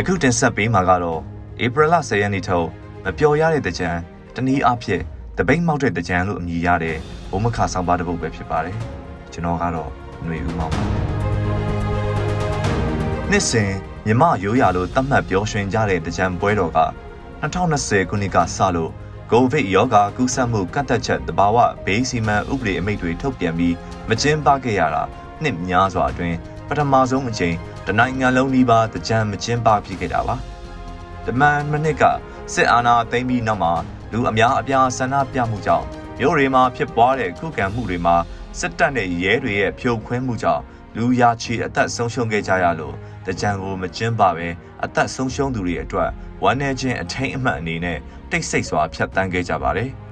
ယခုတင်ဆက်ပေးမှာကတော့ဧပြီလ10ရက်နေ့ထုတ်မပျော်ရတဲ့တကြံတနည်းအားဖြင့်တပိတ်မောက်တဲ့တကြံလို့အမည်ရတဲ့ဘုံမခဆောင်ပါတစ်ပုဒ်ပဲဖြစ်ပါတယ်ကျွန်တော်ကတော့ຫນွေဦးမောင်ပါနှစ်စဉ်မြမရိုးရာလိုသတ်မှတ်ပြောရွှင်ကြတဲ့တကြံပွဲတော်က2020ခုနှစ်ကစလို့ကိုဗစ်ရောဂါကူးစက်မှုကန့်သက်ချက်တဘာဝဘေးစီမံဥပဒေအမိန့်တွေထုတ်ပြန်ပြီးမကျင်းပခဲ့ရတာနှစ်များစွာအတွင်းပထမဆုံးအကြိမ် တနိုင်ငံလုံးနီးပါးတကြံမကျင်းပဖြစ်ခဲ့တာပါတမန်မနစ်ကစစ်အာဏာသိမ်းပြီးနောက်မှာလူအများအပြားဆန္ဒပြမှုကြောင့်မြို့တွေမှာဖြစ်ပွားတဲ့ခုခံမှုတွေမှာစစ်တပ်နဲ့ရဲတွေရဲ့ဖြိုခွင်းမှုကြောင့်လူရာချီအသက်ဆုံးရှုံးခဲ့ကြရလို့တကြံကိုမကျင်းပပဲအသက်ဆုံးရှုံးသူတွေအတွက်ဝမ်းနည်းခြင်းအထိန်အမှတ်အနေနဲ့တိတ်ဆိတ်စွာဖျက်ဆီးခဲ့ကြပါတယ်။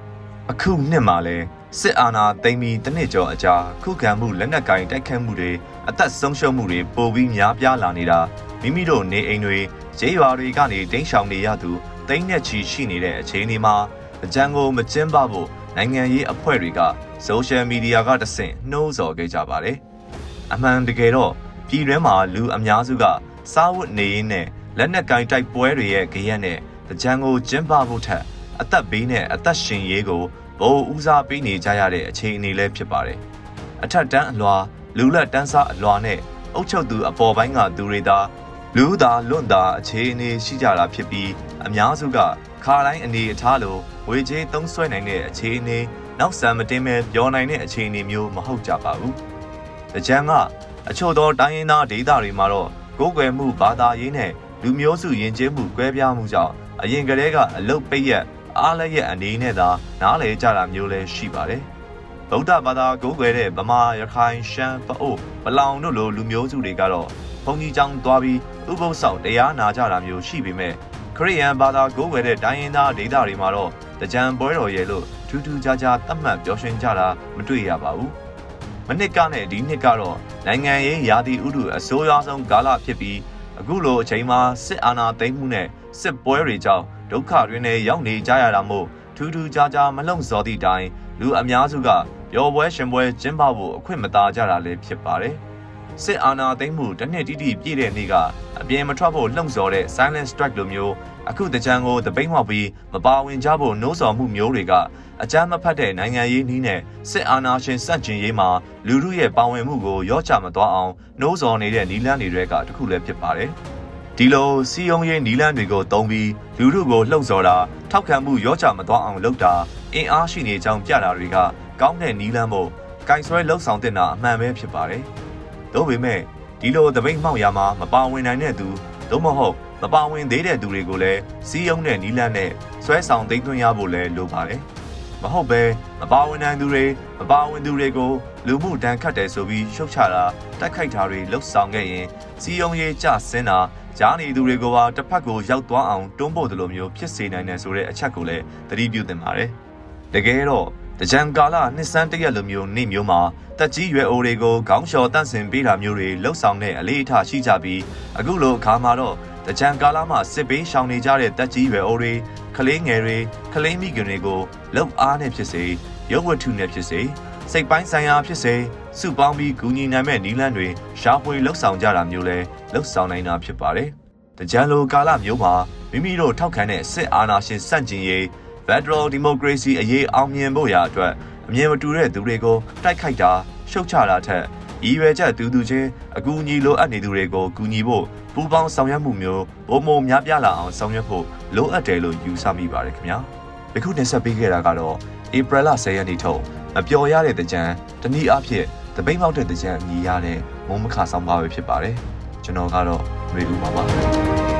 အခုနှစ်မှာလဲစစ်အာဏာသိမ်းပြီးတနစ်ကျော်အကြာခုခံမှုလက်နက်ကင်တိုက်ခတ်မှုတွေအသက်ဆုံးရှုံးမှုတွေပိုပြီးများပြားလာနေတာမိမိတို့နေအိမ်တွေကျေးရွာတွေကနေတိမ်းရှောင်နေရသူတိမ့်နဲ့ချီရှိနေတဲ့အခြေအနေမှာအကြံကိုမကျင်းပဖို့နိုင်ငံရေးအဖွဲ့တွေကဆိုရှယ်မီဒီယာကတဆင့်နှိုးဆော်ခဲ့ကြပါတယ်။အမှန်တကယ်တော့ပြည်တွင်းမှာလူအများစုကစားဝတ်နေရင်းနဲ့လက်နက်ကင်တိုက်ပွဲတွေရဲ့ကြရက်နဲ့ကြံကိုကျင်းပဖို့ထက် အသက်ဘေးနဲ့အသက်ရှင်ရေးကိုဘိုးဦးစားပေးနေကြရတဲ့အခြေအနေလည်းဖြစ်ပါတယ်။အထက်တန်းအလွာလူလက်တန်းစားအလွာနဲ့အုပ်ချုပ်သူအပေါ်ပိုင်းကသူတွေသာလူသာလွန့်သာအခြေအနေရှိကြတာဖြစ်ပြီးအများစုကခါတိုင်းအနေအထားလိုဝေကြေးသုံးဆွဲနိုင်တဲ့အခြေအနေနောက်ဆံမတင်မဲ့ပြောနိုင်တဲ့အခြေအနေမျိုးမဟုတ်ကြပါဘူး။ကြံကအချို့သောတိုင်းရင်းသားဒေသတွေမှာတော့ကိုယ်ွယ်မှုဘာသာရေးနဲ့လူမျိုးစုယဉ်ကျေးမှုကွဲပြားမှုကြောင့်အရင်ကတည်းကအလုတ်ပိတ်ရက် အားလည်းရဲ့အနေနဲ့သာနားလည်ကြတာမျိုးလည်းရှိပါတယ်။ဗုဒ္ဓဘာသာကိုးကွယ်တဲ့ဗမာရခိုင်ရှမ်းပအို့ပလောင်တို့လိုလူမျိုးစုတွေကတော့ဘုန်းကြီးကျောင်းသွားပြီးဥပုသ်ဆောင်တရားနာကြတာမျိုးရှိပေမဲ့ခရိယန်ဘာသာကိုးကွယ်တဲ့တိုင်းရင်းသားဒေသတွေမှာတော့တကြံပွဲတော်ရဲ့လို့ထူးထူးခြားခြားသတ်မှတ်ပြောရှင်ကြတာမတွေ့ရပါဘူး။မနစ်ကနဲ့ဒီနှစ်ကတော့နိုင်ငံရေးရာသီဥတုအဆိုးရွားဆုံးကာလဖြစ်ပြီး အခုလိုအချိန်မှာစစ်အာဏာသိမ်းမှုနဲ့စစ်ပွဲတွေကြောင့်ဒုက္ခတွင်လည်းရောက်နေကြရတာမို့ထူးထူးခြားခြားမလုံစော်သည့်တိုင်လူအများစုကပျော်ပွဲရှင်ပွဲကျင်းပဖို့အခွင့်မသာကြတာလည်းဖြစ်ပါတယ်။ စစ်အာဏာသိမ်းမှုတစ်နှစ်တိတိပြည့်တဲ့နေ့ကအပြင်မထွက်ဖို့လှုံ့ဆော်တဲ့ silent strike လိုမျိုးအခုတကြံကိုတပိတ်မှောက်ပြီးမပါဝင်ကြဖို့နှိုးဆော်မှုမျိုးတွေကအကြမ်းမဖက်တဲ့နိုင်ငံရေးနည်းနဲ့စစ်အာဏာရှင်စန့်ကျင်ရေးမှာလူမှုရဲ့ပါဝင်မှုကိုရော့ချမသွားအောင်နှိုးဆော်နေတဲ့နီလန်းတွေကတခုလည်းဖြစ်ပါတယ်။ဒီလိုစီယုံရေးနီလန်းတွေကိုတုံးပြီးလူထုကိုလှုံ့ဆော်တာထောက်ခံမှုရောချမသွားအောင်လုပ်တာအင်အားရှိနေကြောင်းပြတာတွေကကောင်းတဲ့နီလန်းမို့ကင်ဆွဲလှုပ်ဆောင်တဲ့တာအမှန်ပဲဖြစ်ပါတယ်။ ဒါပေမဲ့ဒီလိုတပိတ်မှောက်ရမှာမပါဝင်နိုင်တဲ့သူသို့မဟုတ်မပါဝင်သေးတဲ့သူတွေကိုလည်းစီးယုံတဲ့နီလန်းနဲ့ဆွဲဆောင်သိမ်းသွင်းရဖို့လည်းလိုပါတယ်။မဟုတ်ပဲမပါဝင်နိုင်သူတွေမပါဝင်သူတွေကိုလူမှုတန်းခတ်တယ်ဆိုပြီးရှုတ်ချတာတိုက်ခိုက်တာတွေလှုပ်ဆောင်ခဲ့ရင်စီယုံရေးကြဆင်းတာကြားနေသူတွေကိုပါတစ်ဖက်ကိုရောက်သွားအောင်တွန်းပို့တယ်လို့မျိုးဖြစ်စေနိုင်တယ်ဆိုတဲ့အချက်ကိုလည်းသတိပြုသင့်ပါတယ်။တကယ်တော့ တကြံကာလနှစ်ဆန်းတရက်လိုမျိုးနေ့မျိုးမှာတက်ကြီးရွယ်အိုတွေကိုခေါင်းလျှော်တန့်စင်ပေးတာမျိုးတွေလှုပ်ဆောင်တဲ့အလေးအထားရှိကြပြီးအခုလိုအခါမှာတော့တကြံကာလမှာစစ်ပေးရှောင်နေကြတဲ့တက်ကြီးရွယ်အိုတွေကလေးငယ်တွေကလေးမိခင်တွေကိုလှုပ်အားနဲ့ဖြစ်စေရုပ်ဝတ္ထုနဲ့ဖြစ်စေစိတ်ပိုင်းဆိုင်ရာဖြစ်စေစုပေါင်းပြီးကူညီနိုင်မဲ့နီလန်းတွေရှားဖွေလှုပ်ဆောင်ကြတာမျိုးလဲလှုပ်ဆောင်နိုင်တာဖြစ်ပါတယ်။တကြံလိုကာလမျိုးမှာမိမိတို့ထောက်ခံတဲ့စစ်အာဏာရှင်စန့်ကျင်ရေး Federal Democracy အရေးအောင်မြင်ဖို့ရာအတွက်အမြင်မတူတဲ့သူတွေကိုတိုက်ခိုက်တာရှုတ်ချတာထက်ဤရွယ်ချက်တူတူချင်းအကူအညီလိုအပ်နေသူတွေကိုကူညီဖို့ပူးပေါင်းဆောင်ရွက်မှုမျိုးဘုံမုံများပြားလာအောင်ဆောင်ရွက်ဖို့လိုအပ်တယ်လို့ယူဆမိပါတယ်ခင်ဗျာ။ဒီခုတင်ဆက်ပေးခဲ့တာကတော့ဧပြီလ10ရက်နေ့ထုတ်မပျော်ရတဲ့တကြံတနည်းအားဖြင့်တပိတ်မောက်တဲ့တကြံအမည်ရတဲ့မုံမခဆောင်ပါပဲဖြစ်ပါတယ်ကျွန်တော်ကတော့မေဦးပါပါ